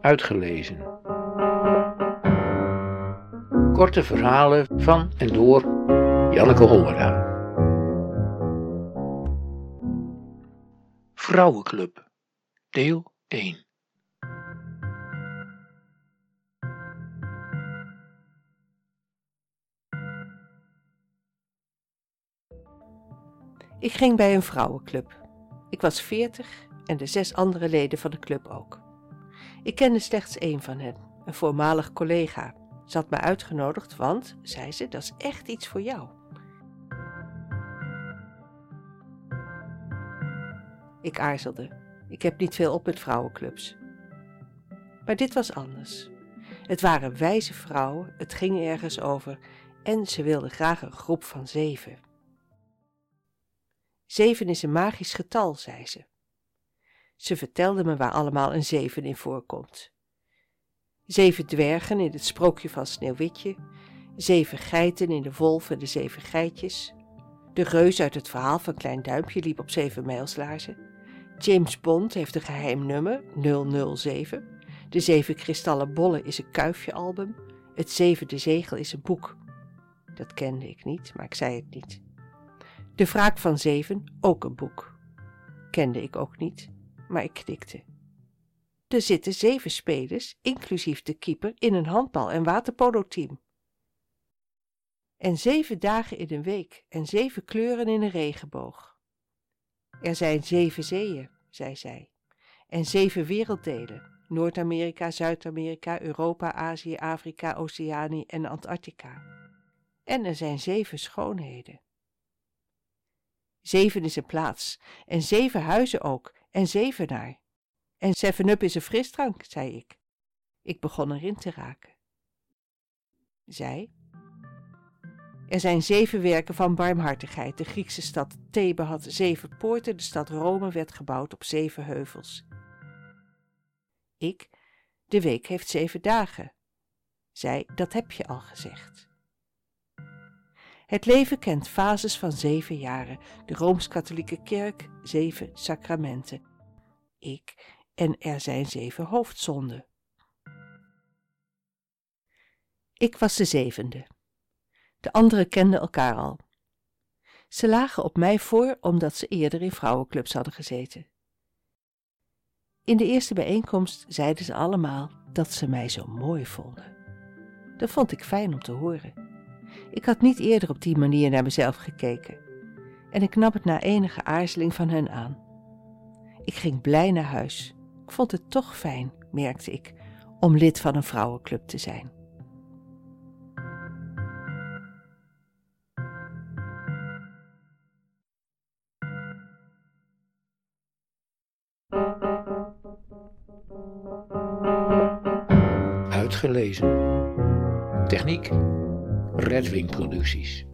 uitgelezen. Korte verhalen van en door Janneke Hollera. Vrouwenclub, deel 1. Ik ging bij een vrouwenclub. Ik was veertig en de zes andere leden van de club ook. Ik kende slechts één van hen, een voormalig collega. Ze had me uitgenodigd, want, zei ze, dat is echt iets voor jou. Ik aarzelde. Ik heb niet veel op met vrouwenclubs. Maar dit was anders. Het waren wijze vrouwen, het ging ergens over en ze wilden graag een groep van zeven. Zeven is een magisch getal, zei ze. Ze vertelde me waar allemaal een zeven in voorkomt. Zeven dwergen in het sprookje van Sneeuwwitje, zeven geiten in de wolf en de zeven geitjes. De reus uit het verhaal van Klein Duimpje liep op zeven mijlslaarzen. James Bond heeft een geheim nummer, 007. De zeven kristallen bollen is een kuifje-album. Het zevende zegel is een boek. Dat kende ik niet, maar ik zei het niet. De wraak van zeven, ook een boek. Kende ik ook niet, maar ik knikte. Er zitten zeven spelers, inclusief de keeper, in een handbal- en waterpolo-team. En zeven dagen in een week en zeven kleuren in een regenboog. Er zijn zeven zeeën, zei zij, en zeven werelddelen: Noord-Amerika, Zuid-Amerika, Europa, Azië, Afrika, Oceanië en Antarctica. En er zijn zeven schoonheden. Zeven is een plaats, en zeven huizen ook, en zevenaar. En Seven-up is een frisdrank, zei ik. Ik begon erin te raken. Zij. Er zijn zeven werken van barmhartigheid. De Griekse stad Thebe had zeven poorten, de stad Rome werd gebouwd op zeven heuvels. Ik. De week heeft zeven dagen. Zij, dat heb je al gezegd. Het leven kent fases van zeven jaren. De Rooms-Katholieke Kerk, zeven sacramenten. Ik en er zijn zeven hoofdzonden. Ik was de zevende. De anderen kenden elkaar al. Ze lagen op mij voor omdat ze eerder in vrouwenclubs hadden gezeten. In de eerste bijeenkomst zeiden ze allemaal dat ze mij zo mooi vonden. Dat vond ik fijn om te horen. Ik had niet eerder op die manier naar mezelf gekeken. En ik nam het na enige aarzeling van hen aan. Ik ging blij naar huis. Ik vond het toch fijn, merkte ik, om lid van een vrouwenclub te zijn. Uitgelezen. Techniek Redwing Producties.